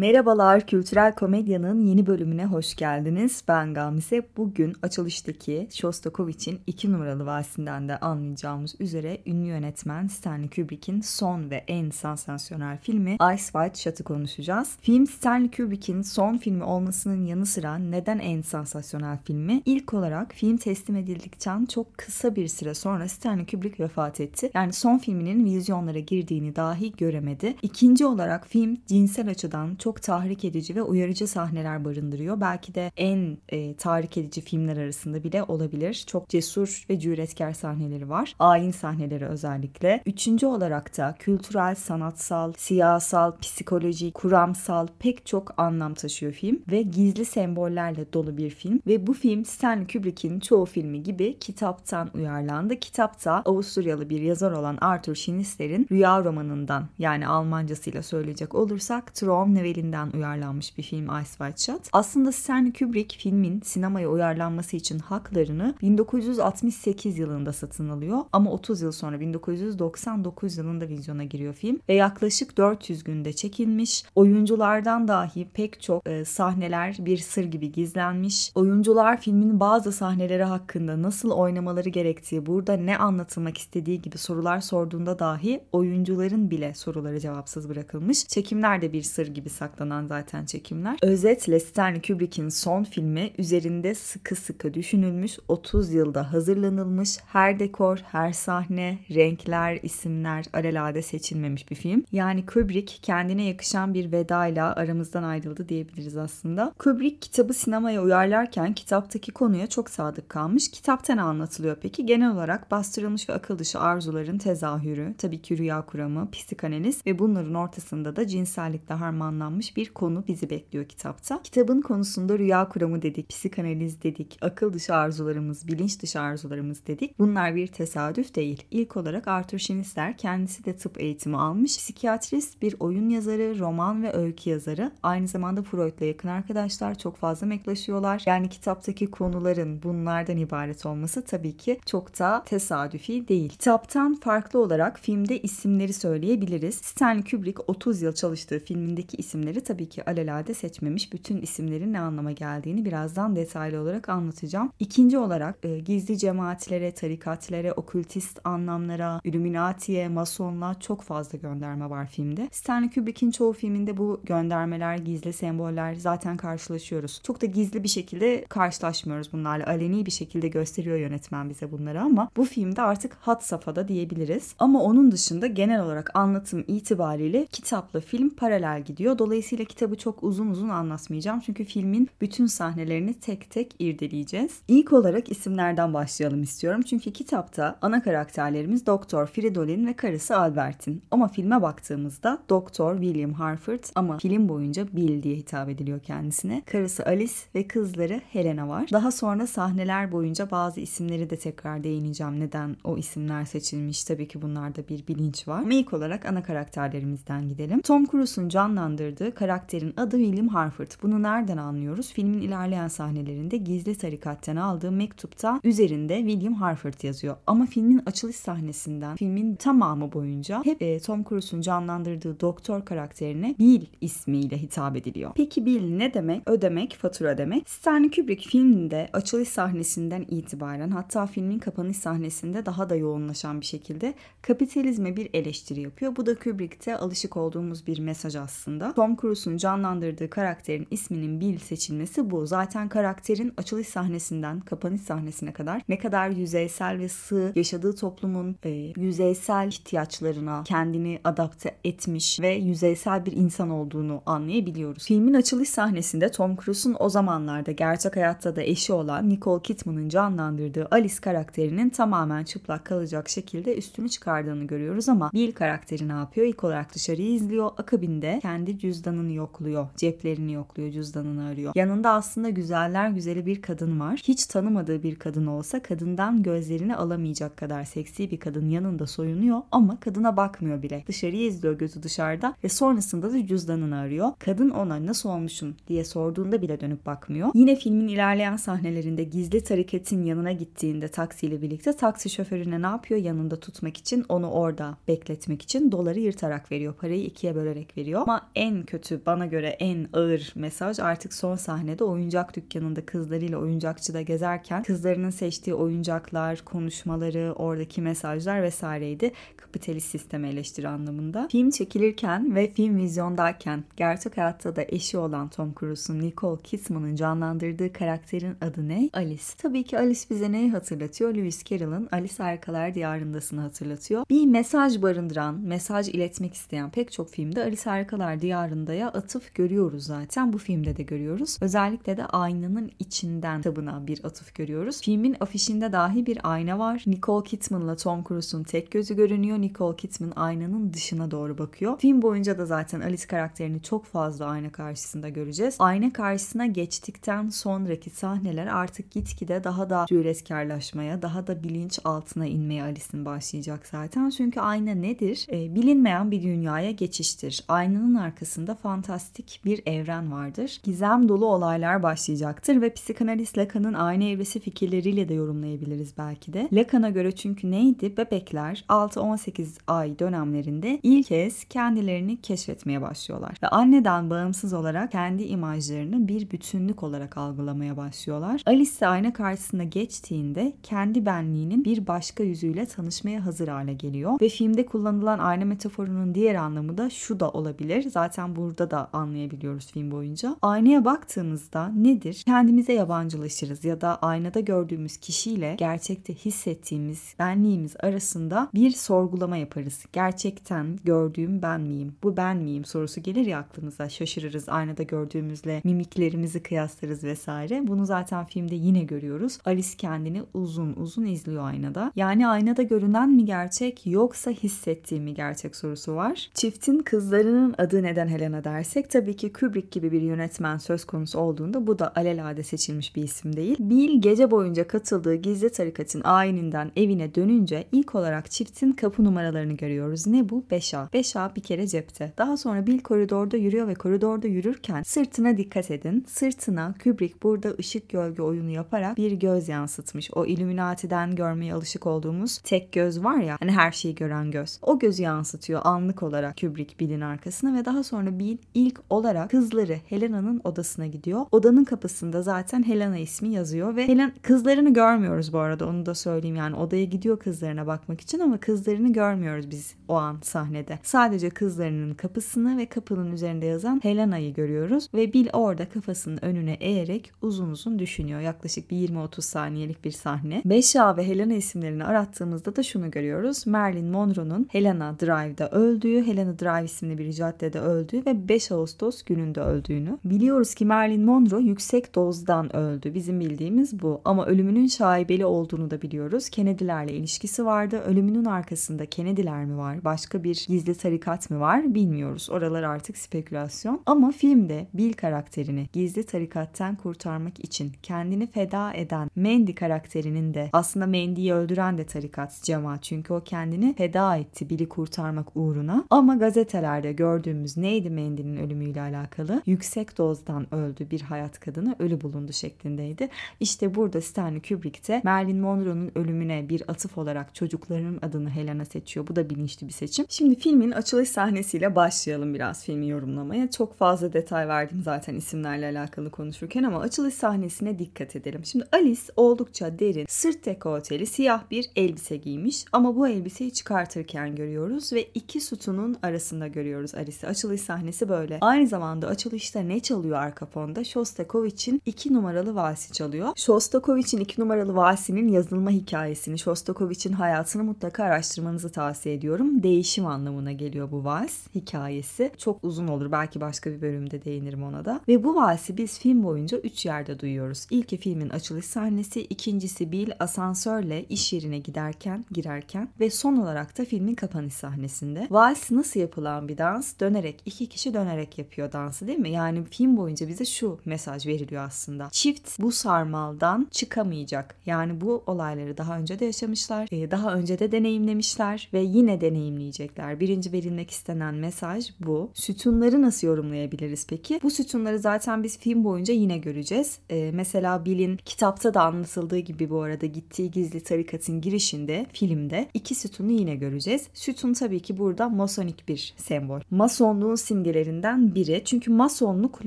Merhabalar, Kültürel Komedya'nın yeni bölümüne hoş geldiniz. Ben Gamze. Bugün açılıştaki Shostakovich'in iki numaralı valsinden de anlayacağımız üzere ünlü yönetmen Stanley Kubrick'in son ve en sansasyonel filmi Ice White Shot'ı konuşacağız. Film Stanley Kubrick'in son filmi olmasının yanı sıra neden en sansasyonel filmi? İlk olarak film teslim edildikten çok kısa bir süre sonra Stanley Kubrick vefat etti. Yani son filminin vizyonlara girdiğini dahi göremedi. İkinci olarak film cinsel açıdan çok tahrik edici ve uyarıcı sahneler barındırıyor. Belki de en e, tahrik edici filmler arasında bile olabilir. Çok cesur ve cüretkar sahneleri var. Ayin sahneleri özellikle. Üçüncü olarak da kültürel, sanatsal, siyasal, psikolojik, kuramsal pek çok anlam taşıyor film ve gizli sembollerle dolu bir film ve bu film Stanley Kubrick'in çoğu filmi gibi kitaptan uyarlandı. Kitapta Avusturyalı bir yazar olan Arthur Schnitzler'in Rüya romanından yani Almancasıyla söyleyecek olursak Traum novelinden uyarlanmış bir film Ice White Shot. Aslında Stanley Kubrick filmin sinemaya uyarlanması için haklarını 1968 yılında satın alıyor ama 30 yıl sonra 1999 yılında vizyona giriyor film ve yaklaşık 400 günde çekilmiş. Oyunculardan dahi pek çok e, sahneler bir sır gibi gizlenmiş. Oyuncular filmin bazı sahneleri hakkında nasıl oynamaları gerektiği, burada ne anlatılmak istediği gibi sorular sorduğunda dahi oyuncuların bile soruları cevapsız bırakılmış. Çekimler de bir sır gibi saklanan zaten çekimler. Özetle Stanley Kubrick'in son filmi üzerinde sıkı sıkı düşünülmüş, 30 yılda hazırlanılmış, her dekor, her sahne, renkler, isimler alelade seçilmemiş bir film. Yani Kubrick kendine yakışan bir vedayla aramızdan ayrıldı diyebiliriz aslında. Kubrick kitabı sinemaya uyarlarken kitaptaki konuya çok sadık kalmış. Kitapta ne anlatılıyor peki? Genel olarak bastırılmış ve akıl dışı arzuların tezahürü, tabii ki rüya kuramı, psikanaliz ve bunların ortasında da cinsellikle harmanlanmış bir konu bizi bekliyor kitapta. Kitabın konusunda rüya kuramı dedik, psikanaliz dedik, akıl dışı arzularımız, bilinç dışı arzularımız dedik. Bunlar bir tesadüf değil. İlk olarak Arthur Schnitzler kendisi de tıp eğitimi almış. Psikiyatrist, bir oyun yazarı, roman ve öykü yazarı. Aynı zamanda Freud'la yakın arkadaşlar çok fazla meklaşıyorlar. Yani kitaptaki konuların bunlardan ibaret olması tabii ki çok da tesadüfi değil. Kitaptan farklı olarak filmde isimleri söyleyebiliriz. Stanley Kubrick 30 yıl çalıştığı filmindeki isimleri tabii ki alelade seçmemiş. Bütün isimlerin ne anlama geldiğini birazdan detaylı olarak anlatacağım. İkinci olarak e, gizli cemaatlere, tarikatlere, okültist anlamlara, Illuminati'ye, Masonluğa çok fazla gönderme var filmde. Stanley Kubrick'in çoğu filminde bu göndermeler, gizli semboller zaten karşılaşıyoruz. Çok da gizli bir şekilde karşılaşmıyoruz bunlarla. Aleni bir şekilde gösteriyor yönetmen bize bunları ama bu filmde artık hat safhada diyebiliriz. Ama onun dışında genel olarak anlatım itibariyle kitapla film paralel gidiyor. Dolayısıyla kitabı çok uzun uzun anlatmayacağım. Çünkü filmin bütün sahnelerini tek tek irdeleyeceğiz. İlk olarak isimlerden başlayalım istiyorum. Çünkü kitapta ana karakterlerimiz Doktor Fridolin ve karısı Albert'in. Ama filme baktığımızda Doktor William Harford ama film boyunca Bill diye hitap ediliyor kendisine. Karısı Alice ve kızları Helena var. Daha sonra sahneler boyunca bazı isimleri de tekrar değineceğim. Neden o isimler seçilmiş? Tabii ki bunlarda bir bilinç var. Ama ilk olarak ana karakterlerimizden gidelim. Tom Cruise'un canlandırdığı karakterin adı William Harford. Bunu nereden anlıyoruz? Filmin ilerleyen sahnelerinde gizli tarikattan aldığı mektupta üzerinde William Harford yazıyor. Ama filmin açılış sahnesinden filmin tamamı boyunca hep e, Tom Cruise'un canlandırdığı doktor karakterine Bill ismiyle hitap ediliyor. Peki Bill ne demek? Ödemek, fatura demek. Stanley Kubrick filminde açılış sahnesinden itibaren hatta filmin kapanış sahnesinde daha da yoğunlaşan bir şekilde kapitalizme bir eleştiri yapıyor. Bu da Kubrick'te alışık olduğumuz bir mesaj aslında. Tom Cruise'un canlandırdığı karakterin isminin Bill seçilmesi bu. Zaten karakterin açılış sahnesinden kapanış sahnesine kadar ne kadar yüzeysel ve sığ yaşadığı toplumun e, yüzeysel ihtiyaçlarına kendini adapte etmiş ve yüzeysel bir insan olduğunu anlayabiliyoruz. Filmin açılış sahnesinde Tom Cruise'un o zamanlarda gerçek hayatta da eşi olan Nicole Kidman'ın canlandırdığı Alice karakterinin tamamen çıplak kalacak şekilde üstünü çıkardığını görüyoruz ama Bill karakteri ne yapıyor? İlk olarak dışarıyı izliyor. Akabinde kendi cüzdanını yokluyor. Ceplerini yokluyor. Cüzdanını arıyor. Yanında aslında güzeller güzeli bir kadın var. Hiç tanımadığı bir kadın olsa kadından gözlerini alamayacak kadar seksi bir kadın yanında soyunuyor ama kadına bakmıyor bile. Dışarıyı izliyor gözü dışarıda ve sonrasında da cüzdanını arıyor. Kadın ona nasıl olmuşsun diye sorduğunda bile dönüp bakmıyor. Yine filmin ilerleyen sahnelerinde gizli tariketin yanına gittiğinde taksiyle birlikte taksi şoförüne ne yapıyor? Yanında tutmak için onu orada bekletmek için doları yırtarak veriyor. Parayı ikiye bölerek veriyor. Ama en kötü, bana göre en ağır mesaj artık son sahnede oyuncak dükkanında kızlarıyla oyuncakçıda gezerken kızlarının seçtiği oyuncaklar, konuşmaları, oradaki mesajlar vesaireydi. Kapitalist sistemi eleştiri anlamında. Film çekilirken ve film vizyondayken gerçek hayatta da eşi olan Tom Cruise'un Nicole Kidman'ın canlandırdığı karakterin adı ne? Alice. Tabii ki Alice bize neyi hatırlatıyor? Lewis Carroll'ın Alice Harikalar Diyarındası'nı hatırlatıyor. Bir mesaj barındıran, mesaj iletmek isteyen pek çok filmde Alice Harikalar Diyarında'ya atıf görüyoruz zaten. Bu filmde de görüyoruz. Özellikle de aynanın içinden tabına bir atıf görüyoruz. Filmin afişinde dahi bir ayna var. Nicole Kidman'la Tom Cruise'un tek gözü görünüyor. Nicole Kidman aynanın dışına doğru bakıyor. Film boyunca da zaten Alice karakterini çok fazla ayna karşısında göreceğiz. Ayna karşısına geçtikten sonraki sahneler artık gitgide daha da cüretkarlaşmaya, daha da bilinç altına inmeye Alice'in başlayacak zaten. Çünkü ayna nedir? E, bilinmeyen bir dünyaya geçiştir. Aynanın arkasında fantastik bir evren vardır. Gizem dolu olaylar başlayacaktır ve psikanalist Lacan'ın ayna evresi fikirleriyle de yorumlayabiliriz belki de. Lacan'a göre çünkü neydi? Bebekler 6-18 ay dönemlerinde ilk kez kendilerini keşfetmeye başlıyorlar. Ve anneden bağımsız olarak kendi imajlarını bir bütünlük olarak algılamaya başlıyorlar. Alice ayna karşısına geçtiğinde kendi benliğinin bir başka yüzüyle tanışmaya hazır hale geliyor. Ve filmde kullanılan ayna metaforunun diğer anlamı da şu da olabilir. Zaten burada da anlayabiliyoruz film boyunca. Aynaya baktığımızda nedir? Kendimize yabancılaşırız ya da aynada gördüğümüz kişiyle gerçekte hissettiğimiz benliğimiz arasında bir sorgulama yaparız. Gerçekten gördüğüm ben miyim? Bu ben miyim sorusu gelir ya aklımıza. Şaşırırız aynada gördüğümüzle mimiklerimizi kıyaslarız vesaire. Bunu zaten filmde yine görüyoruz. Alice kendini uzun uzun izliyor aynada. Yani aynada görünen mi gerçek yoksa hissettiği mi gerçek sorusu var. Çiftin kızlarının adı neden Helena dersek tabii ki Kubrick gibi bir yönetmen söz konusu olduğunda bu da alelade seçilmiş bir isim değil. Bill gece boyunca katıldığı gizli tarikatın ayininden evine dönünce ilk olarak çiftin kapı numaralarını görüyoruz. Ne bu? 5A. 5A bir kere cepte. Daha sonra Bill koridorda yürüyor ve koridorda yürürken sırtına dikkat edin. Sırtına Kubrick burada ışık gölge oyunu yaparak bir göz yansıtmış. O Illuminati'den görmeye alışık olduğumuz tek göz var ya hani her şeyi gören göz. O gözü yansıtıyor anlık olarak Kubrick Bill'in arkasına ve daha sonra Bill ilk olarak kızları Helena'nın odasına gidiyor. Odanın kapısında zaten Helena ismi yazıyor ve Helen kızlarını görmüyoruz bu arada onu da söyleyeyim yani odaya gidiyor kızlarına bakmak için ama kızlarını görmüyoruz biz o an sahnede. Sadece kızlarının kapısını ve kapının üzerinde yazan Helena'yı görüyoruz ve Bill orada kafasının önüne eğerek uzun uzun düşünüyor. Yaklaşık bir 20-30 saniyelik bir sahne. Beşa ve Helena isimlerini arattığımızda da şunu görüyoruz. Marilyn Monroe'nun Helena Drive'da öldüğü, Helena Drive isimli bir caddede öldüğü ve 5 Ağustos gününde öldüğünü. Biliyoruz ki Marilyn Monroe yüksek dozdan öldü. Bizim bildiğimiz bu. Ama ölümünün şaibeli olduğunu da biliyoruz. Kennedy'lerle ilişkisi vardı. Ölümünün arkasında Kennedy'ler mi var? Başka bir gizli tarikat mı var? Bilmiyoruz. Oralar artık spekülasyon. Ama filmde Bill karakterini gizli tarikattan kurtarmak için kendini feda eden Mandy karakterinin de aslında Mandy'yi öldüren de tarikat cemaat. Çünkü o kendini feda etti Bill'i kurtarmak uğruna. Ama gazetelerde gördüğümüz neydi Mandy'nin ölümüyle alakalı? Yüksek dozdan öldü bir hayat kadını ölü bulundu şeklindeydi. İşte burada Stanley Kubrick de Marilyn Monroe'nun ölümüne bir atıf olarak çocuklarının adını Helena seçiyor. Bu da bilinçli bir seçim. Şimdi filmin açılış sahnesiyle başlayalım biraz filmi yorumlamaya. Çok fazla detay verdim zaten isimlerle alakalı konuşurken ama açılış sahnesine dikkat edelim. Şimdi Alice oldukça derin, sırt dekolteli siyah bir elbise giymiş ama bu elbiseyi çıkartırken görüyoruz ve iki sütunun arasında görüyoruz Alice'i. Açılış sahnesi böyle. Aynı zamanda açılışta ne çalıyor arka fonda? Shostakovich'in iki numaralı valsi çalıyor. Shostakovich'in iki numaralı valsinin yazılma hikayesini, Shostakovich'in hayatını mutlaka araştırmanızı tavsiye ediyorum. Değişim anlamına geliyor bu vals hikayesi. Çok uzun olur. Belki başka bir bölümde değinirim ona da. Ve bu valsi biz film boyunca üç yerde duyuyoruz. İlki filmin açılış sahnesi, ikincisi Bill asansörle iş yerine giderken, girerken ve son olarak da filmin kapanış sahnesinde. Vals nasıl yapılan bir dans? Dönerek, iki kişi dönerek yapıyor dansı değil mi? Yani film boyunca bize şu mesaj veriliyor aslında. Çift bu sarmaldan çıkamayacak. Yani bu olayları daha önce de yaşamışlar, daha önce de deneyimlemişler ve yine deneyimleyecekler. Birinci verilmek istenen mesaj bu. Sütunları nasıl yorumlayabiliriz peki? Bu sütunları zaten biz film boyunca yine göreceğiz. Ee, mesela Bill'in kitapta da anlatıldığı gibi bu arada gittiği gizli tarikatın girişinde filmde iki sütunu yine göreceğiz. Sütun tabii ki burada masonik bir sembol. Masonluğun simgelerinden biri. Çünkü masonluk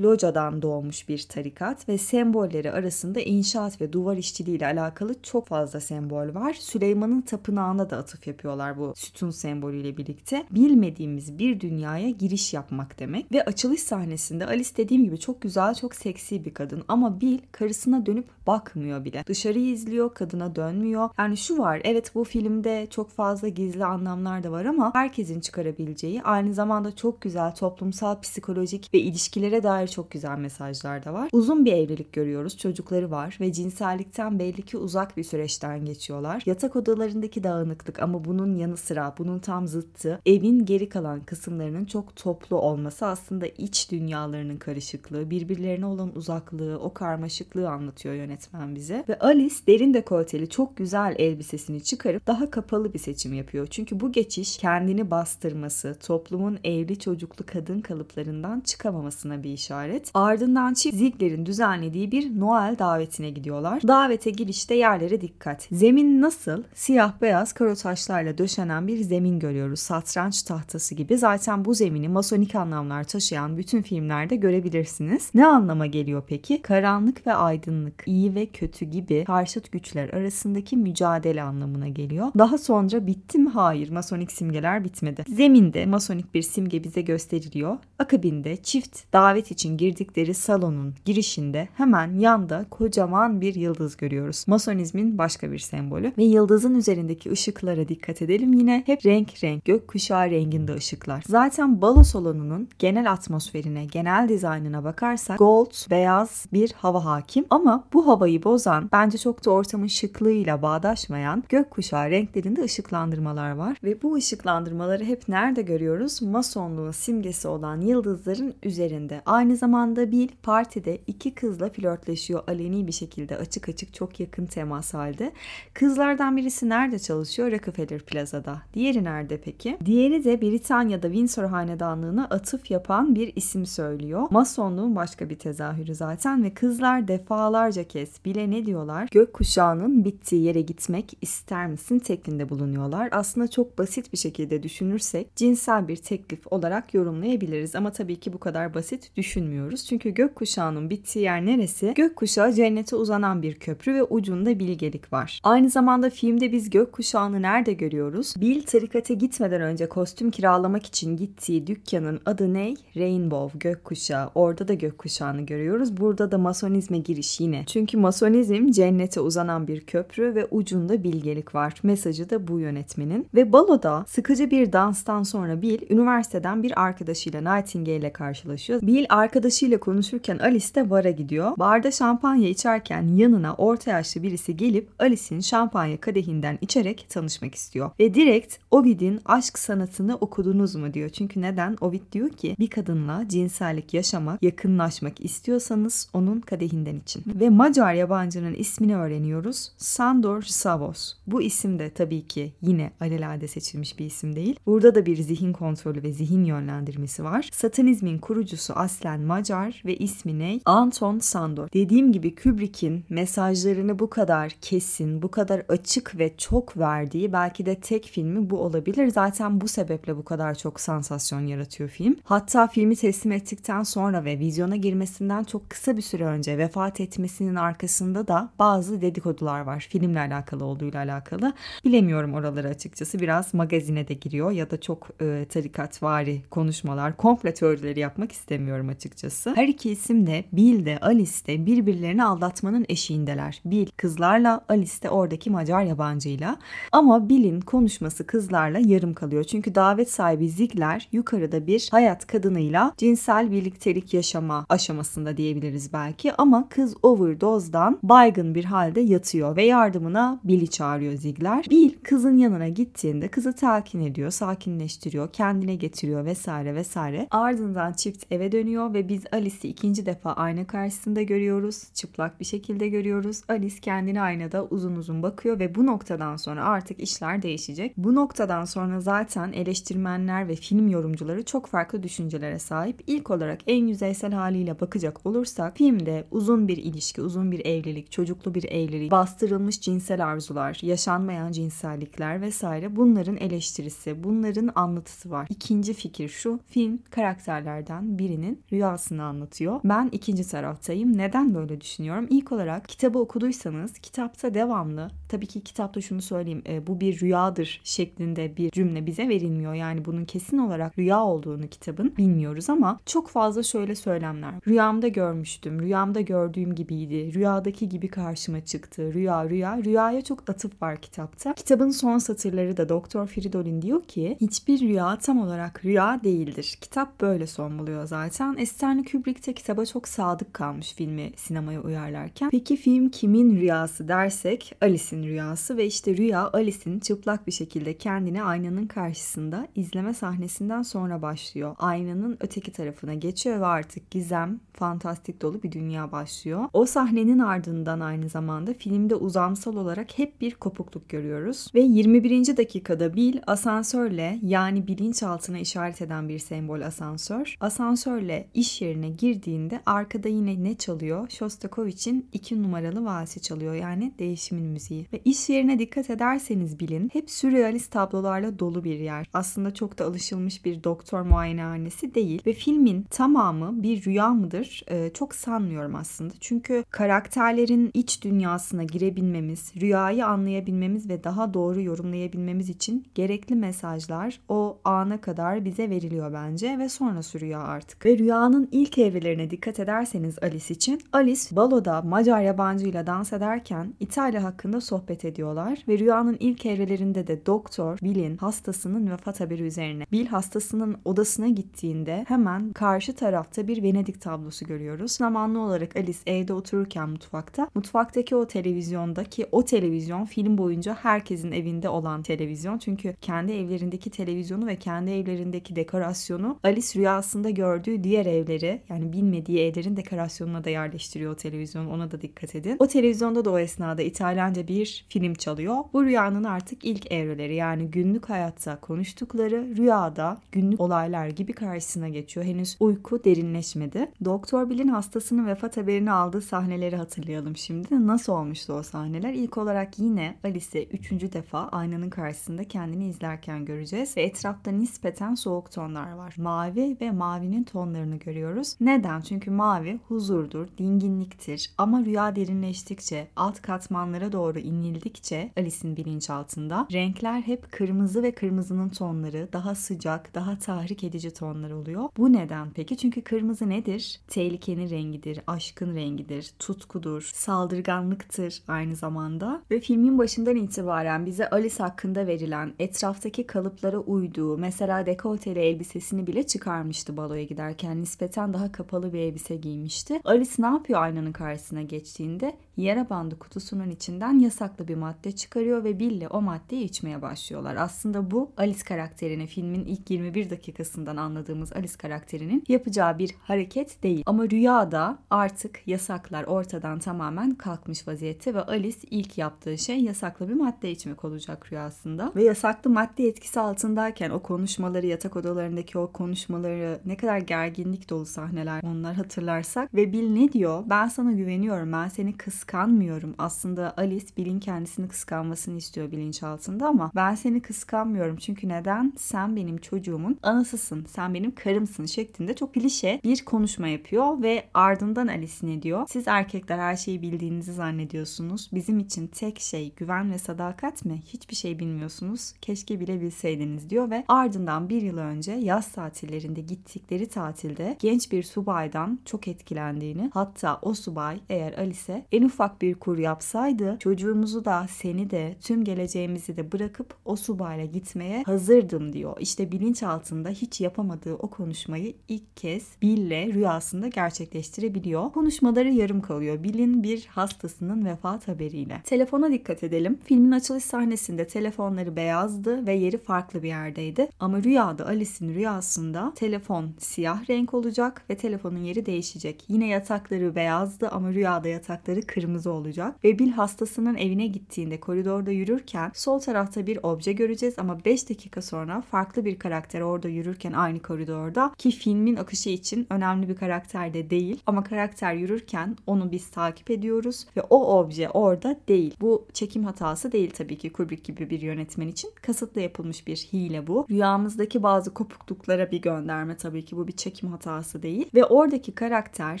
locadan doğmuş bir tarikat ve sembolleri arasında inşaat ve duvar işçiliği ile alakalı çok fazla sembol var. Süleyman'ın tapınağına da atıf yapıyorlar bu sütun sembolüyle birlikte. Bilmediğimiz bir dünyaya giriş yapmak demek. Ve açılış sahnesinde Alice dediğim gibi çok güzel, çok seksi bir kadın ama Bill karısına dönüp bakmıyor bile. Dışarıyı izliyor, kadına dönmüyor. Yani şu var, evet bu filmde çok fazla gizli anlamlar da var ama herkesin çıkarabileceği aynı zamanda çok güzel toplumsal, psikolojik ve ilişkilere dair çok güzel mesajlar da var. Uzun bir evlilik görüyoruz, çocukları var ve cinsellikten belli ki uzak bir süreçten geçiyorlar. Yatak odalarındaki dağınıklık ama bunun yanı sıra bunun tam zıttı evin geri kalan kısımlarının çok toplu olması aslında iç dünyalarının karışıklığı, birbirlerine olan uzaklığı, o karmaşıklığı anlatıyor yönetmen bize. Ve Alice derin dekolteli çok güzel elbisesini çıkarıp daha kapalı bir seçim yapıyor. Çünkü bu geçiş kendini bastırması, toplumun evli çocuklu kadın kalıplarından çıkamamasına bir işaret. Ardından çift Ziegler'in düzenlediği bir Noel davetine gidiyorlar. Davete girişte yerlere dikkat. Zemin nasıl? Siyah beyaz karo taşlarla döşenen bir zemin görüyoruz. Satranç tahtası gibi. Zaten bu zemini masonik anlamlar taşıyan bütün filmlerde görebilirsiniz. Ne anlama geliyor peki? Karanlık ve aydınlık, iyi ve kötü gibi karşıt güçler arasındaki mücadele anlamına geliyor. Daha sonra bitti mi? Hayır. Masonik simgeler bitmedi. Zeminde masonik bir simge bize gösteriliyor. Akabinde çift davet için girdikleri salonun girişinde hemen yanda kocaman bir yıldız görüyoruz. Masonizmin başka bir sembolü ve yıldızın üzerindeki ışıklara dikkat edelim. Yine hep renk renk gökkuşağı renginde ışıklar. Zaten balo salonunun genel atmosferine, genel dizaynına bakarsak gold, beyaz bir hava hakim ama bu havayı bozan, bence çok da ortamın şıklığıyla bağdaşmayan gökkuşağı renklerinde ışıklandırmalar var ve bu ışıklandırmaları hep nerede görüyoruz? Masonluğun simgesi olan yıldızların üzerinde. Aynı zamanda Bill partide iki kızla flörtleşiyor aleni bir şekilde açık açık çok yakın temas halde. Kızlardan birisi nerede çalışıyor? Rockefeller Plaza'da. Diğeri nerede peki? Diğeri de Britanya'da Windsor Hanedanlığı'na atıf yapan bir isim söylüyor. Masonluğun başka bir tezahürü zaten ve kızlar defalarca kez bile ne diyorlar? Gökkuşağının bittiği yere gitmek ister misin teklinde bulunuyorlar. Aslında çok basit bir şekilde düşünürsek cinsel bir teklif olarak yorumlayabiliriz ama tabii ki bu kadar basit düşünmüyoruz. Çünkü gökkuşağının bittiği yer neresi? Gökkuşağı cennete uzanan bir köprü ve ucunda bilgelik var. Aynı zamanda filmde biz gökkuşağını nerede görüyoruz? Bill tarikate gitmeden önce kostüm kiralamak için gittiği dükkanın adı ne? Rainbow, gökkuşağı. Orada da gökkuşağını görüyoruz. Burada da masonizme giriş yine. Çünkü masonizm cennete uzanan bir köprü ve ucunda bilgelik var. Mesajı da bu yönetmenin. Ve baloda sıkıcı bir danstan sonra Bill üniversiteden bir arkadaşıyla Nightingale ile karşılaşıyor. Bill arkadaşıyla konuşurken Alice de bara gidiyor. Barda şampanya içerken yanına orta yaşlı birisi gelip Alice'in şampanya kadehinden içerek tanışmak istiyor. Ve direkt Ovid'in aşk sanatını okudunuz mu diyor. Çünkü neden? Ovid diyor ki bir kadınla cinsellik yaşamak, yakınlaşmak istiyorsanız onun kadehinden için. Ve Macar yabancının ismini öğreniyoruz. Sandor Savos. Bu isim de tabii ki yine alelade seçilmiş bir isim değil. Burada da bir zihin kontrolü ve zihin yönlendirmesi var. Satanizmin kurucusu aslen Macar ve ismi ne? Anton Sandor. Dediğim gibi Kubrick'in mesajlarını bu kadar kesin, bu kadar açık ve çok verdiği belki de tek filmi bu olabilir. Zaten bu sebeple bu kadar çok sansasyon yaratıyor film. Hatta filmi teslim ettikten sonra ve vizyona girmesinden çok kısa bir süre önce vefat etmesinin arkasında da bazı dedikodular var. Filmle alakalı olduğuyla alakalı. Bilemiyorum oraları açıkçası. Biraz magazine de giriyor ya da çok e, tarikatvari konuşmalar, komple teorileri yapmak istemiyorum açıkçası. Her iki isim de Bill de Alice de birbirlerini aldatmanın eşiğindeler. Bill kızlarla, Alice de oradaki Macar yabancıyla. Ama Bill'in konuşması kızlarla yarım kalıyor. Çünkü davet sahibi Ziegler yukarıda bir hayat kadınıyla cinsel birliktelik yaşama aşamasında diyebiliriz belki. Ama kız overdose'dan baygın bir halde yatıyor ve yardımına Bill'i çağırıyor Ziegler. Bill kızın yanına gittiğinde kızı telkin ediyor, sakinleştiriyor, kendine getiriyor vesaire vesaire. Ardından çift eve dönüyor ve biz Alice'i ikinci defa ayna karşısında görüyoruz. Çıplak bir şekilde görüyoruz. Alice kendine aynada uzun uzun bakıyor ve bu noktadan sonra artık işler değişecek. Bu noktadan sonra zaten eleştirmenler ve film yorumcuları çok farklı düşüncelere sahip. İlk olarak en yüzeysel haliyle bakacak olursak filmde uzun bir ilişki, uzun bir evlilik, çocuklu bir evlilik, bastırılmış cinsel arzular, yaşanmayan cinsellikler vesaire bunların eleştirisi, bunların anlatısı var. İkinci fikir şu, Film karakterlerden birinin rüyasını anlatıyor. Ben ikinci taraftayım. Neden böyle düşünüyorum? İlk olarak kitabı okuduysanız kitapta devamlı tabii ki kitapta şunu söyleyeyim e, bu bir rüyadır şeklinde bir cümle bize verilmiyor. Yani bunun kesin olarak rüya olduğunu kitabın bilmiyoruz ama çok fazla şöyle söylemler. Rüyamda görmüştüm, rüyamda gördüğüm gibiydi, rüyadaki gibi karşıma çıktı, rüya rüya. Rüyaya çok atıf var kitapta. Kitabın son satırları da Doktor Fridolin diyor ki hiçbir rüya tam olarak rüya değildir. Kitap böyle son buluyor zaten. Stanley Kubrick de kitaba çok sadık kalmış filmi sinemaya uyarlarken. Peki film kimin rüyası dersek Alice'in rüyası ve işte rüya Alice'in çıplak bir şekilde kendini aynanın karşısında izleme sahnesinden sonra başlıyor. Aynanın öteki tarafına geçiyor ve artık gizem, fantastik dolu bir dünya başlıyor. O sahnenin ardından aynı zamanda filmde uzamsal olarak hep bir kopukluk görüyoruz. Ve 21. dakikada Bill asansörle yani bilinçaltına işaret eden bir sembol asansör. Asansörle iş yerine girdiğinde arkada yine ne çalıyor? Shostakovich'in 2 numaralı valsi çalıyor yani değişimin müziği. Ve iş yerine dikkat ederseniz bilin hep sürrealist tablolarla dolu bir yer. Aslında çok da alışılmış bir doktor muayenehanesi değil ve filmin tamamı bir rüya mıdır? Ee, çok sanmıyorum aslında. Çünkü karakterlerin iç dünyasına girebilmemiz, rüyayı anlayabilmemiz ve daha doğru yorumlayabilmemiz için gerekli mesajlar o ana kadar bize veriliyor bence ve sonrası rüya artık. Ve rüyanın ilk evrelerine dikkat ederseniz Alice için Alice baloda Macar yabancıyla dans ederken İtalya hakkında sohbet ediyorlar ve rüyanın ilk evrelerinde de doktor Bill'in hastasının vefat haberi üzerine Bill hastasının odasına gittiğinde hemen karşı tarafta bir Venedik tablosu görüyoruz. Zamanlı olarak Alice evde otururken mutfakta mutfaktaki o televizyonda ki o televizyon film boyunca herkesin evinde olan televizyon. Çünkü kendi evlerindeki televizyonu ve kendi evlerindeki dekorasyonu Alice rüyasında gördüğü diğer evleri yani bilmediği evlerin dekorasyonuna da yerleştiriyor o televizyon. Ona da dikkat edin. O televizyonda da o esnada İtalyanca bir film çalıyor. Bu rüyanın artık ilk evreleri yani günlük hayatta konuştukları rüyada günlük olaylar gibi karşısına geçiyor. Henüz uyku derinleşmedi. Doktor Bill'in hastasının vefat haberini aldığı sahneleri hatırlayalım şimdi. Nasıl olmuştu o sahneler? İlk olarak yine Alice'i üçüncü defa aynanın karşısında kendini izlerken göreceğiz ve etrafta nispeten soğuk tonlar var. Mavi ve mavinin tonlarını görüyoruz. Neden? Çünkü mavi huzurdur, dinginliktir ama rüya derinleştikçe, alt katmanlara doğru inildikçe Alice'in bilinçaltında renkler hep kırmızı ve kırmızının tonları daha sıcak, daha tahrik edici tonlar oluyor. Bu neden peki? Çünkü kırmızı nedir? Tehlikenin rengidir, aşkın rengidir, tutkudur, saldırganlıktır aynı zamanda. Ve filmin başından itibaren bize Alice hakkında verilen etraftaki kalıplara uyduğu, mesela dekolteli elbisesini bile çıkarmıştı baloya giderken. Nispeten daha kapalı bir elbise giymişti. Alice ne yapıyor aynanın karşısına geçtiğinde? Yara bandı kutusunun içinden yasaklı bir madde çıkarıyor ve Bill'le o maddeyi içmeye başlıyorlar. Aslında bu Alice karakterinin filmin ilk 21 dakikasından anladığımız Alice karakterinin yapacağı bir hareket değil. Ama rüyada artık yasaklar ortadan tamamen kalkmış vaziyette ve Alice ilk yaptığı şey yasaklı bir madde içmek olacak rüyasında. Ve yasaklı madde etkisi altındayken o konuşmaları, yatak odalarındaki o konuşmaları ne kadar gerginlik dolu sahneler onlar hatırlarsak ve Bill ne diyor? Ben sana güveniyorum, ben seni kıskanmıyorum. Aslında Alice Bill'in kendisini kıskanmasını istiyor bilinçaltında ama ben seni kıskanmıyorum çünkü neden? Sen benim çocuğumun anasısın, sen benim karımsın şeklinde çok klişe bir konuşma yapıyor ve ardından Alice ne diyor? Siz erkekler her şeyi bildiğinizi zannediyorsunuz. Bizim için tek şey güven ve sadakat mi? Hiçbir şey bilmiyorsunuz. Keşke bile bilseydiniz diyor ve ardından bir yıl önce yaz tatillerinde gittikleri tatilde genç bir subaydan çok etkilendiğini hatta o subay eğer Alice'e en ufak bir kur yapsaydı çocuğumuzu da seni de tüm geleceğimizi de bırakıp o subayla gitmeye hazırdım diyor. İşte bilinç altında hiç yapamadığı o konuşmayı ilk kez Bill'le rüyasında gerçekleştirebiliyor. Konuşmaları yarım kalıyor. Bill'in bir hastasının vefat haberiyle. Telefona dikkat edelim. Filmin açılış sahnesinde telefonları beyazdı ve yeri farklı bir yerdeydi. Ama rüyada Alice'in rüyasında telefon siyah renk olacak ve telefonun yeri değişecek. Yine yatakları beyazdı ama rüyada yatakları kırmızı kırmızı olacak. Ve Bill hastasının evine gittiğinde koridorda yürürken sol tarafta bir obje göreceğiz ama 5 dakika sonra farklı bir karakter orada yürürken aynı koridorda ki filmin akışı için önemli bir karakter de değil ama karakter yürürken onu biz takip ediyoruz ve o obje orada değil. Bu çekim hatası değil tabii ki Kubrick gibi bir yönetmen için. Kasıtlı yapılmış bir hile bu. Rüyamızdaki bazı kopukluklara bir gönderme tabii ki bu bir çekim hatası değil. Ve oradaki karakter,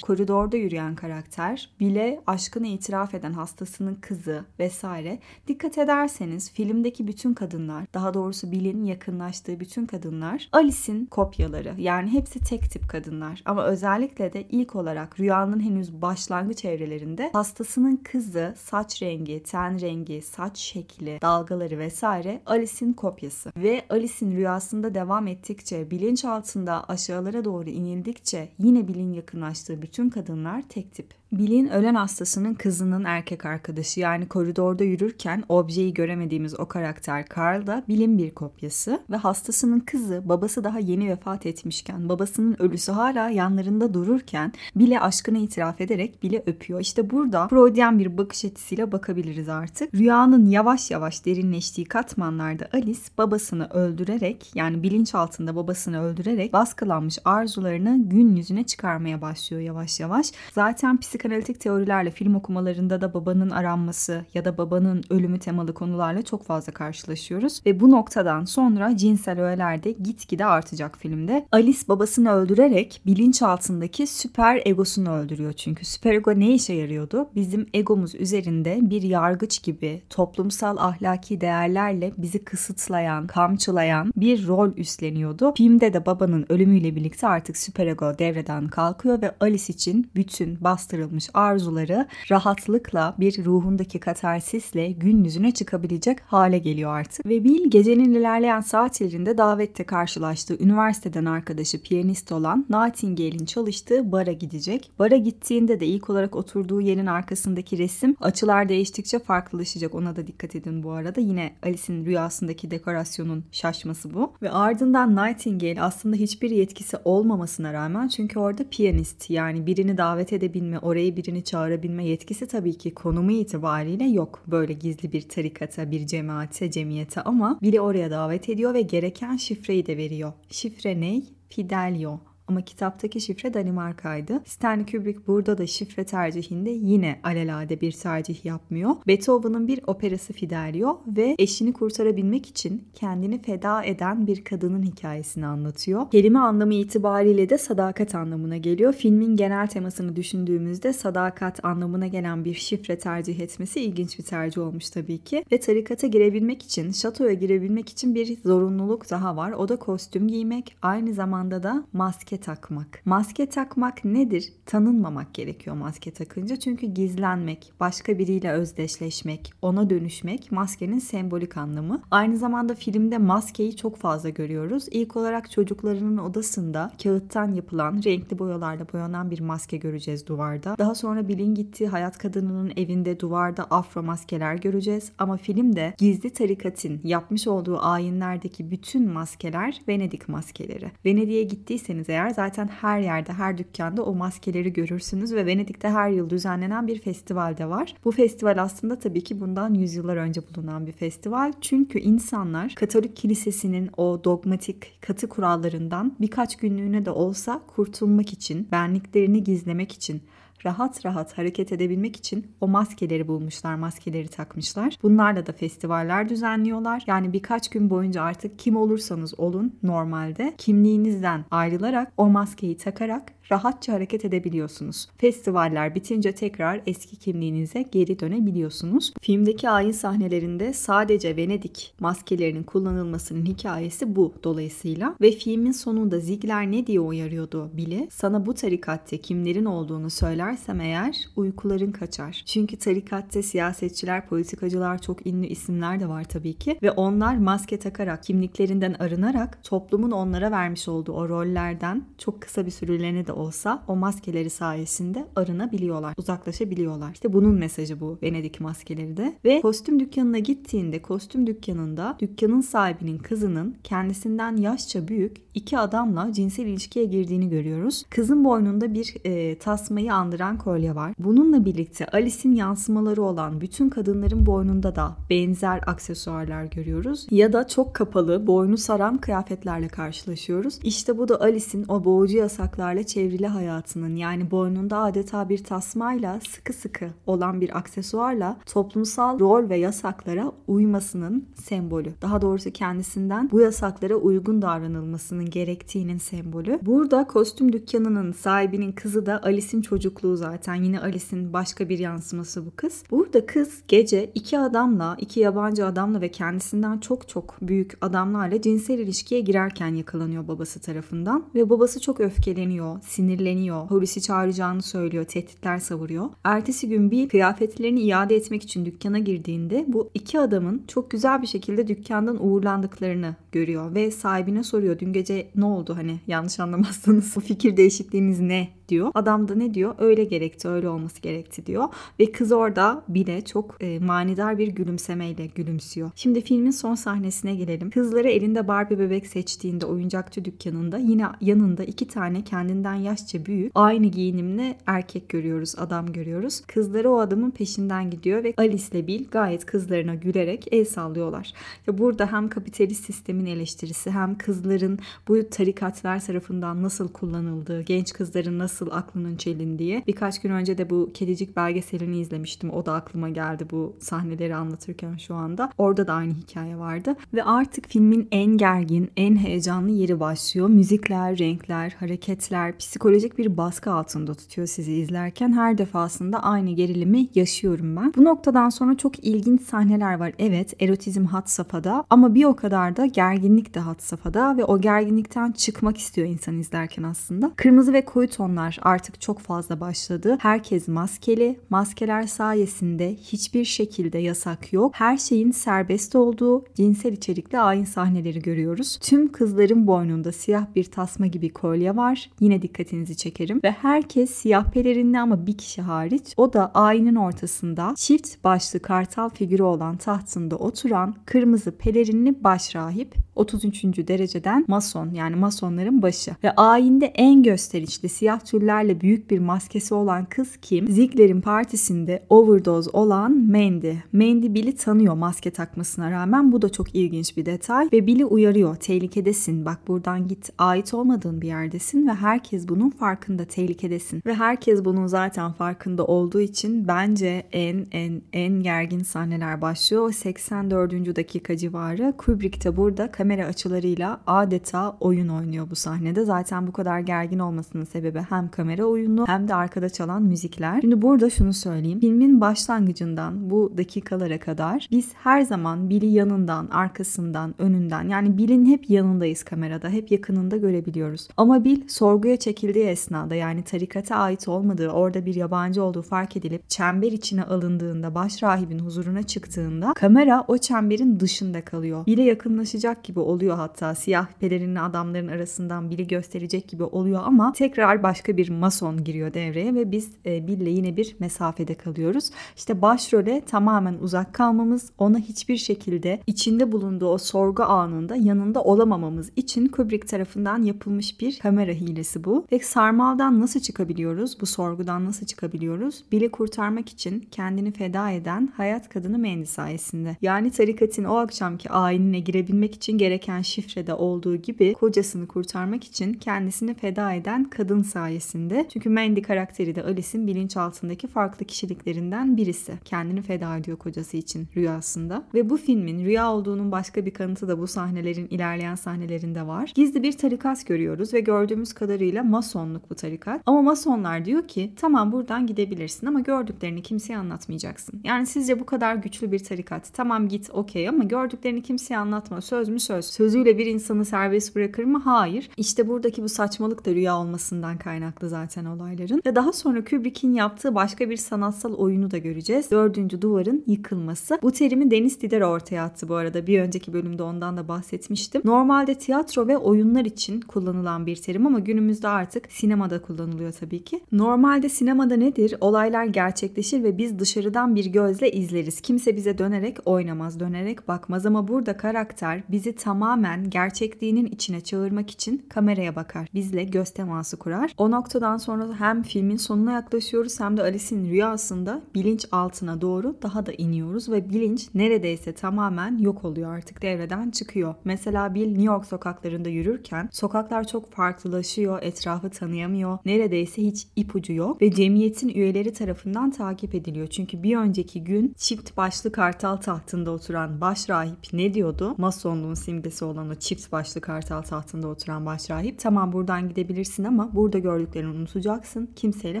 koridorda yürüyen karakter bile aşkını itiraf eden hastasının kızı vesaire. Dikkat ederseniz filmdeki bütün kadınlar, daha doğrusu Bill'in yakınlaştığı bütün kadınlar Alice'in kopyaları. Yani hepsi tek tip kadınlar. Ama özellikle de ilk olarak rüyanın henüz başlangıç evrelerinde hastasının kızı saç rengi, ten rengi, saç şekli, dalgaları vesaire Alice'in kopyası. Ve Alice'in rüyasında devam ettikçe, bilinçaltında aşağılara doğru inildikçe yine bilin yakınlaştığı bütün kadınlar tek tip. Bill'in ölen hastasının kızının erkek arkadaşı yani koridorda yürürken objeyi göremediğimiz o karakter Carl da Bill'in bir kopyası ve hastasının kızı babası daha yeni vefat etmişken babasının ölüsü hala yanlarında dururken Bill'e aşkını itiraf ederek Bill'i öpüyor. İşte burada Freudian bir bakış açısıyla bakabiliriz artık. Rüyanın yavaş yavaş derinleştiği katmanlarda Alice babasını öldürerek yani bilinç altında babasını öldürerek baskılanmış arzularını gün yüzüne çıkarmaya başlıyor yavaş yavaş. Zaten psik psikanalitik teorilerle film okumalarında da babanın aranması ya da babanın ölümü temalı konularla çok fazla karşılaşıyoruz. Ve bu noktadan sonra cinsel öğeler de gitgide artacak filmde. Alice babasını öldürerek bilinçaltındaki süper egosunu öldürüyor çünkü. Süper ego ne işe yarıyordu? Bizim egomuz üzerinde bir yargıç gibi toplumsal ahlaki değerlerle bizi kısıtlayan, kamçılayan bir rol üstleniyordu. Filmde de babanın ölümüyle birlikte artık süper ego devreden kalkıyor ve Alice için bütün bastırılmış bastırılmış arzuları rahatlıkla bir ruhundaki katarsisle gün yüzüne çıkabilecek hale geliyor artık. Ve Bill gecenin ilerleyen saatlerinde davette karşılaştığı üniversiteden arkadaşı piyanist olan Nightingale'in çalıştığı bara gidecek. Bara gittiğinde de ilk olarak oturduğu yerin arkasındaki resim açılar değiştikçe farklılaşacak. Ona da dikkat edin bu arada. Yine Alice'in rüyasındaki dekorasyonun şaşması bu. Ve ardından Nightingale aslında hiçbir yetkisi olmamasına rağmen çünkü orada piyanist yani birini davet edebilme, oraya oraya birini çağırabilme yetkisi tabii ki konumu itibariyle yok. Böyle gizli bir tarikata, bir cemaate, cemiyete ama biri oraya davet ediyor ve gereken şifreyi de veriyor. Şifre ne? Fidelio ama kitaptaki şifre Danimarka'ydı. Stanley Kubrick burada da şifre tercihinde yine alelade bir tercih yapmıyor. Beethoven'ın bir operası Fidelio ve eşini kurtarabilmek için kendini feda eden bir kadının hikayesini anlatıyor. Kelime anlamı itibariyle de sadakat anlamına geliyor. Filmin genel temasını düşündüğümüzde sadakat anlamına gelen bir şifre tercih etmesi ilginç bir tercih olmuş tabii ki. Ve tarikata girebilmek için, şatoya girebilmek için bir zorunluluk daha var. O da kostüm giymek, aynı zamanda da maske maske takmak. Maske takmak nedir? Tanınmamak gerekiyor maske takınca. Çünkü gizlenmek, başka biriyle özdeşleşmek, ona dönüşmek maskenin sembolik anlamı. Aynı zamanda filmde maskeyi çok fazla görüyoruz. İlk olarak çocuklarının odasında kağıttan yapılan, renkli boyalarla boyanan bir maske göreceğiz duvarda. Daha sonra Bill'in gittiği hayat kadınının evinde duvarda afro maskeler göreceğiz. Ama filmde gizli tarikatın yapmış olduğu ayinlerdeki bütün maskeler Venedik maskeleri. Venedik'e gittiyseniz eğer yer zaten her yerde, her dükkanda o maskeleri görürsünüz ve Venedik'te her yıl düzenlenen bir festival de var. Bu festival aslında tabii ki bundan yüzyıllar önce bulunan bir festival. Çünkü insanlar Katolik kilisesinin o dogmatik katı kurallarından birkaç günlüğüne de olsa kurtulmak için, benliklerini gizlemek için rahat rahat hareket edebilmek için o maskeleri bulmuşlar, maskeleri takmışlar. Bunlarla da festivaller düzenliyorlar. Yani birkaç gün boyunca artık kim olursanız olun normalde kimliğinizden ayrılarak o maskeyi takarak rahatça hareket edebiliyorsunuz. Festivaller bitince tekrar eski kimliğinize geri dönebiliyorsunuz. Filmdeki ayin sahnelerinde sadece Venedik maskelerinin kullanılmasının hikayesi bu dolayısıyla ve filmin sonunda Ziegler ne diye uyarıyordu bile sana bu tarikatte kimlerin olduğunu söylersem eğer uykuların kaçar. Çünkü tarikatte siyasetçiler, politikacılar çok ünlü isimler de var tabii ki ve onlar maske takarak kimliklerinden arınarak toplumun onlara vermiş olduğu o rollerden çok kısa bir süreliğine de olsa o maskeleri sayesinde arınabiliyorlar, uzaklaşabiliyorlar. İşte bunun mesajı bu Venedik maskeleri de. Ve kostüm dükkanına gittiğinde kostüm dükkanında dükkanın sahibinin kızının kendisinden yaşça büyük iki adamla cinsel ilişkiye girdiğini görüyoruz. Kızın boynunda bir e, tasmayı andıran kolye var. Bununla birlikte Alice'in yansımaları olan bütün kadınların boynunda da benzer aksesuarlar görüyoruz. Ya da çok kapalı, boynu saran kıyafetlerle karşılaşıyoruz. İşte bu da Alice'in o boğucu yasaklarla çevrili hayatının yani boynunda adeta bir tasmayla sıkı sıkı olan bir aksesuarla toplumsal rol ve yasaklara uymasının sembolü. Daha doğrusu kendisinden bu yasaklara uygun davranılmasının gerektiğinin sembolü. Burada kostüm dükkanının sahibinin kızı da Alice'in çocukluğu zaten. Yine Alice'in başka bir yansıması bu kız. Burada kız gece iki adamla, iki yabancı adamla ve kendisinden çok çok büyük adamlarla cinsel ilişkiye girerken yakalanıyor babası tarafından. Ve babası çok öfkeleniyor, sinirleniyor, polisi çağıracağını söylüyor, tehditler savuruyor. Ertesi gün bir kıyafetlerini iade etmek için dükkana girdiğinde bu iki adamın çok güzel bir şekilde dükkandan uğurlandıklarını görüyor ve sahibine soruyor. Dün gece ne oldu? Hani yanlış anlamazsanız bu fikir değişikliğiniz ne diyor. Adam da ne diyor? Öyle gerekti, öyle olması gerekti diyor. Ve kız orada bile çok e, manidar bir gülümsemeyle gülümsüyor. Şimdi filmin son sahnesine gelelim. Kızları elinde Barbie bebek seçtiğinde oyuncakçı dükkanında yine yanında iki tane kendinden yaşça büyük aynı giyinimli erkek görüyoruz, adam görüyoruz. Kızları o adamın peşinden gidiyor ve Alice ile Bill gayet kızlarına gülerek el sallıyorlar. Ya burada hem kapitalist sistemin eleştirisi hem kızların bu tarikatlar tarafından nasıl kullanıldığı, genç kızların nasıl nasıl aklının çelindiği. Birkaç gün önce de bu Kedicik belgeselini izlemiştim. O da aklıma geldi bu sahneleri anlatırken şu anda. Orada da aynı hikaye vardı. Ve artık filmin en gergin, en heyecanlı yeri başlıyor. Müzikler, renkler, hareketler psikolojik bir baskı altında tutuyor sizi izlerken. Her defasında aynı gerilimi yaşıyorum ben. Bu noktadan sonra çok ilginç sahneler var. Evet erotizm hat safhada ama bir o kadar da gerginlik de hat safhada ve o gerginlikten çıkmak istiyor insan izlerken aslında. Kırmızı ve koyu tonlar sorunlar artık çok fazla başladı. Herkes maskeli. Maskeler sayesinde hiçbir şekilde yasak yok. Her şeyin serbest olduğu cinsel içerikli ayin sahneleri görüyoruz. Tüm kızların boynunda siyah bir tasma gibi kolye var. Yine dikkatinizi çekerim. Ve herkes siyah pelerinli ama bir kişi hariç. O da ayinin ortasında çift başlı kartal figürü olan tahtında oturan kırmızı pelerinli baş rahip 33. dereceden mason yani masonların başı. Ve ayinde en gösterişli siyah tüllerle büyük bir maskesi olan kız kim? Ziegler'in partisinde overdose olan Mandy. Mandy Bill'i tanıyor maske takmasına rağmen. Bu da çok ilginç bir detay. Ve Bill'i uyarıyor. Tehlikedesin. Bak buradan git. Ait olmadığın bir yerdesin ve herkes bunun farkında. Tehlikedesin. Ve herkes bunun zaten farkında olduğu için bence en en en gergin sahneler başlıyor. 84. dakika civarı. Kubrick de burada kamera açılarıyla adeta oyun oynuyor bu sahnede. Zaten bu kadar gergin olmasının sebebi hem kamera oyunu hem de arkada çalan müzikler. Şimdi burada şunu söyleyeyim. Filmin başlangıcından bu dakikalara kadar biz her zaman Bill'i yanından, arkasından, önünden yani Bill'in hep yanındayız kamerada. Hep yakınında görebiliyoruz. Ama Bill sorguya çekildiği esnada yani tarikata ait olmadığı, orada bir yabancı olduğu fark edilip çember içine alındığında, baş rahibin huzuruna çıktığında kamera o çemberin dışında kalıyor. Bill'e yakınlaşacak gibi oluyor hatta. Siyah pelerinli adamların arasından Bill'i gösterecek gibi oluyor ama tekrar başka bir mason giriyor devreye ve biz e, Bill'le yine bir mesafede kalıyoruz. İşte başrole tamamen uzak kalmamız, ona hiçbir şekilde içinde bulunduğu o sorgu anında yanında olamamamız için Kubrick tarafından yapılmış bir kamera hilesi bu. Ve sarmaldan nasıl çıkabiliyoruz? Bu sorgudan nasıl çıkabiliyoruz? Bill'i kurtarmak için kendini feda eden hayat kadını Mandy sayesinde. Yani tarikatın o akşamki ayinine girebilmek için gereken şifrede olduğu gibi kocasını kurtarmak için kendisini feda eden kadın sayesinde sayesinde. Çünkü Mandy karakteri de Alice'in bilinçaltındaki farklı kişiliklerinden birisi. Kendini feda ediyor kocası için rüyasında. Ve bu filmin rüya olduğunun başka bir kanıtı da bu sahnelerin ilerleyen sahnelerinde var. Gizli bir tarikat görüyoruz ve gördüğümüz kadarıyla masonluk bu tarikat. Ama masonlar diyor ki tamam buradan gidebilirsin ama gördüklerini kimseye anlatmayacaksın. Yani sizce bu kadar güçlü bir tarikat tamam git okey ama gördüklerini kimseye anlatma. Söz mü söz? Sözüyle bir insanı serbest bırakır mı? Hayır. İşte buradaki bu saçmalık da rüya olmasından kaynaklı kaynaklı zaten olayların. Ve daha sonra Kubrick'in yaptığı başka bir sanatsal oyunu da göreceğiz. Dördüncü duvarın yıkılması. Bu terimi Deniz Dider ortaya attı bu arada. Bir önceki bölümde ondan da bahsetmiştim. Normalde tiyatro ve oyunlar için kullanılan bir terim ama günümüzde artık sinemada kullanılıyor tabii ki. Normalde sinemada nedir? Olaylar gerçekleşir ve biz dışarıdan bir gözle izleriz. Kimse bize dönerek oynamaz, dönerek bakmaz ama burada karakter bizi tamamen gerçekliğinin içine çağırmak için kameraya bakar. Bizle göz teması kurar. O noktadan sonra hem film filmin sonuna yaklaşıyoruz hem de Alice'in rüyasında bilinç altına doğru daha da iniyoruz ve bilinç neredeyse tamamen yok oluyor artık devreden çıkıyor. Mesela Bill New York sokaklarında yürürken sokaklar çok farklılaşıyor, etrafı tanıyamıyor, neredeyse hiç ipucu yok ve cemiyetin üyeleri tarafından takip ediliyor. Çünkü bir önceki gün çift başlı kartal tahtında oturan baş rahip ne diyordu? Masonluğun simgesi olan o çift başlı kartal tahtında oturan baş rahip tamam buradan gidebilirsin ama burada gördüklerini unutacaksın. Kimseyle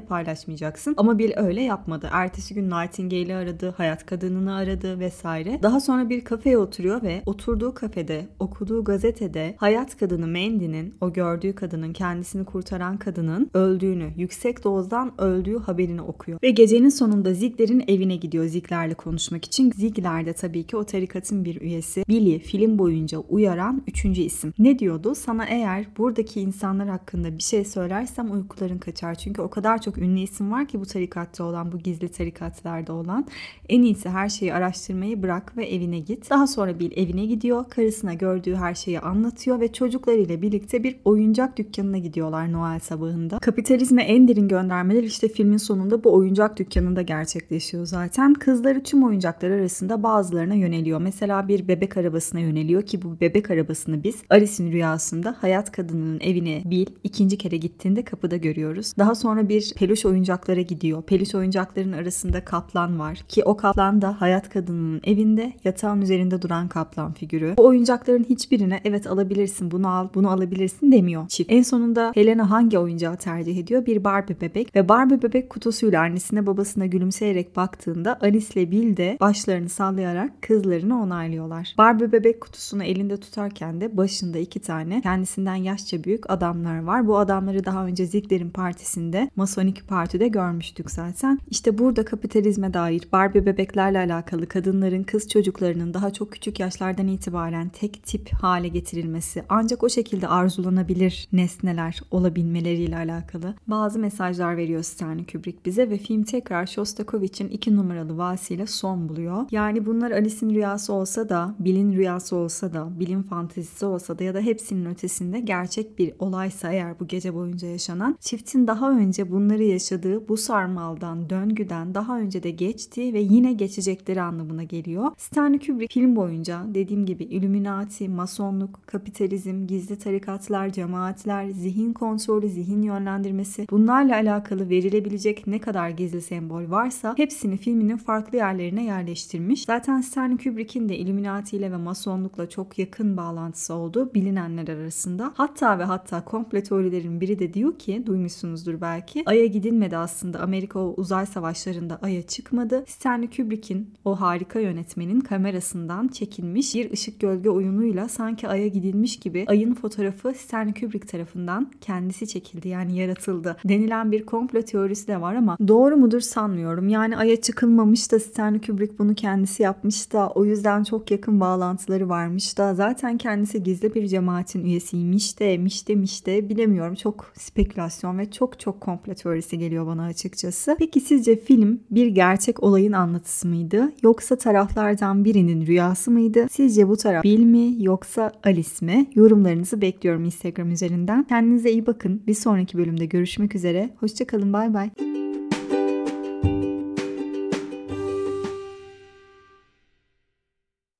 paylaşmayacaksın. Ama Bill öyle yapmadı. Ertesi gün Nightingale'i aradı, hayat kadınını aradı vesaire. Daha sonra bir kafeye oturuyor ve oturduğu kafede, okuduğu gazetede hayat kadını Mandy'nin, o gördüğü kadının, kendisini kurtaran kadının öldüğünü, yüksek dozdan öldüğü haberini okuyor. Ve gecenin sonunda Ziegler'in evine gidiyor Ziegler'le konuşmak için. Ziegler de tabii ki o tarikatın bir üyesi. Billy film boyunca uyaran üçüncü isim. Ne diyordu? Sana eğer buradaki insanlar hakkında bir şey söylersem uykuların kaçar. Çünkü o kadar çok ünlü isim var ki bu tarikatta olan, bu gizli tarikatlarda olan. En iyisi her şeyi araştırmayı bırak ve evine git. Daha sonra Bill evine gidiyor. Karısına gördüğü her şeyi anlatıyor ve çocuklarıyla birlikte bir oyuncak dükkanına gidiyorlar Noel sabahında. Kapitalizme en derin göndermeler işte filmin sonunda bu oyuncak dükkanında gerçekleşiyor zaten. Kızları tüm oyuncaklar arasında bazılarına yöneliyor. Mesela bir bebek arabasına yöneliyor ki bu bebek arabasını biz Alice'in rüyasında hayat kadınının evine Bill ikinci kere gittiğinde kapıda görüyoruz. Daha sonra bir peluş oyuncaklara gidiyor. Peluş oyuncakların arasında kaplan var ki o kaplan da hayat kadınının evinde yatağın üzerinde duran kaplan figürü. Bu oyuncakların hiçbirine evet alabilirsin bunu al bunu alabilirsin demiyor çift. En sonunda Helena hangi oyuncağı tercih ediyor? Bir Barbie bebek ve Barbie bebek kutusuyla annesine babasına gülümseyerek baktığında Alice ile Bill de başlarını sallayarak kızlarını onaylıyorlar. Barbie bebek kutusunu elinde tutarken de başında iki tane kendisinden yaşça büyük adamlar var. Bu adamları daha önce Ziegler'in partisinde Masonik Parti'de görmüştük zaten. İşte burada kapitalizme dair Barbie bebeklerle alakalı kadınların kız çocuklarının daha çok küçük yaşlardan itibaren tek tip hale getirilmesi ancak o şekilde arzulanabilir nesneler olabilmeleriyle alakalı bazı mesajlar veriyor Stanley Kubrick bize ve film tekrar Shostakovich'in iki numaralı vasiyle son buluyor. Yani bunlar Alice'in rüyası olsa da, Bill'in rüyası olsa da, Bill'in fantezisi olsa da ya da hepsinin ötesinde gerçek bir olaysa eğer bu gece boyunca yaşanan çiftin daha önce bunları yaşadığı bu sarmaldan, döngüden daha önce de geçtiği ve yine geçecekleri anlamına geliyor. Stanley Kubrick film boyunca dediğim gibi Illuminati, masonluk, kapitalizm, gizli tarikatlar, cemaatler, zihin kontrolü, zihin yönlendirmesi bunlarla alakalı verilebilecek ne kadar gizli sembol varsa hepsini filminin farklı yerlerine yerleştirmiş. Zaten Stanley Kubrick'in de Illuminati ile ve masonlukla çok yakın bağlantısı olduğu bilinenler arasında. Hatta ve hatta komple teorilerin biri de diyor ki duymuşsunuzdur belki. Ay'a gidilmedi aslında. Amerika o uzay savaşlarında Ay'a çıkmadı. Stanley Kubrick'in o harika yönetmenin kamerasından çekilmiş bir ışık gölge oyunuyla sanki Ay'a gidilmiş gibi Ay'ın fotoğrafı Stanley Kubrick tarafından kendisi çekildi yani yaratıldı denilen bir komplo teorisi de var ama doğru mudur sanmıyorum. Yani Ay'a çıkılmamış da Stanley Kubrick bunu kendisi yapmış da o yüzden çok yakın bağlantıları varmış da zaten kendisi gizli bir cemaatin üyesiymiş de miş demiş de bilemiyorum. Çok spekülasyon ve çok çok komplo teorisi geliyor bana açıkçası. Peki sizce film bir gerçek olayın anlatısı mıydı? Yoksa taraflardan birinin rüyası mıydı? Sizce bu taraf Bill mi yoksa Alice mi? Yorumlarınızı bekliyorum Instagram üzerinden. Kendinize iyi bakın. Bir sonraki bölümde görüşmek üzere. Hoşçakalın bay bay.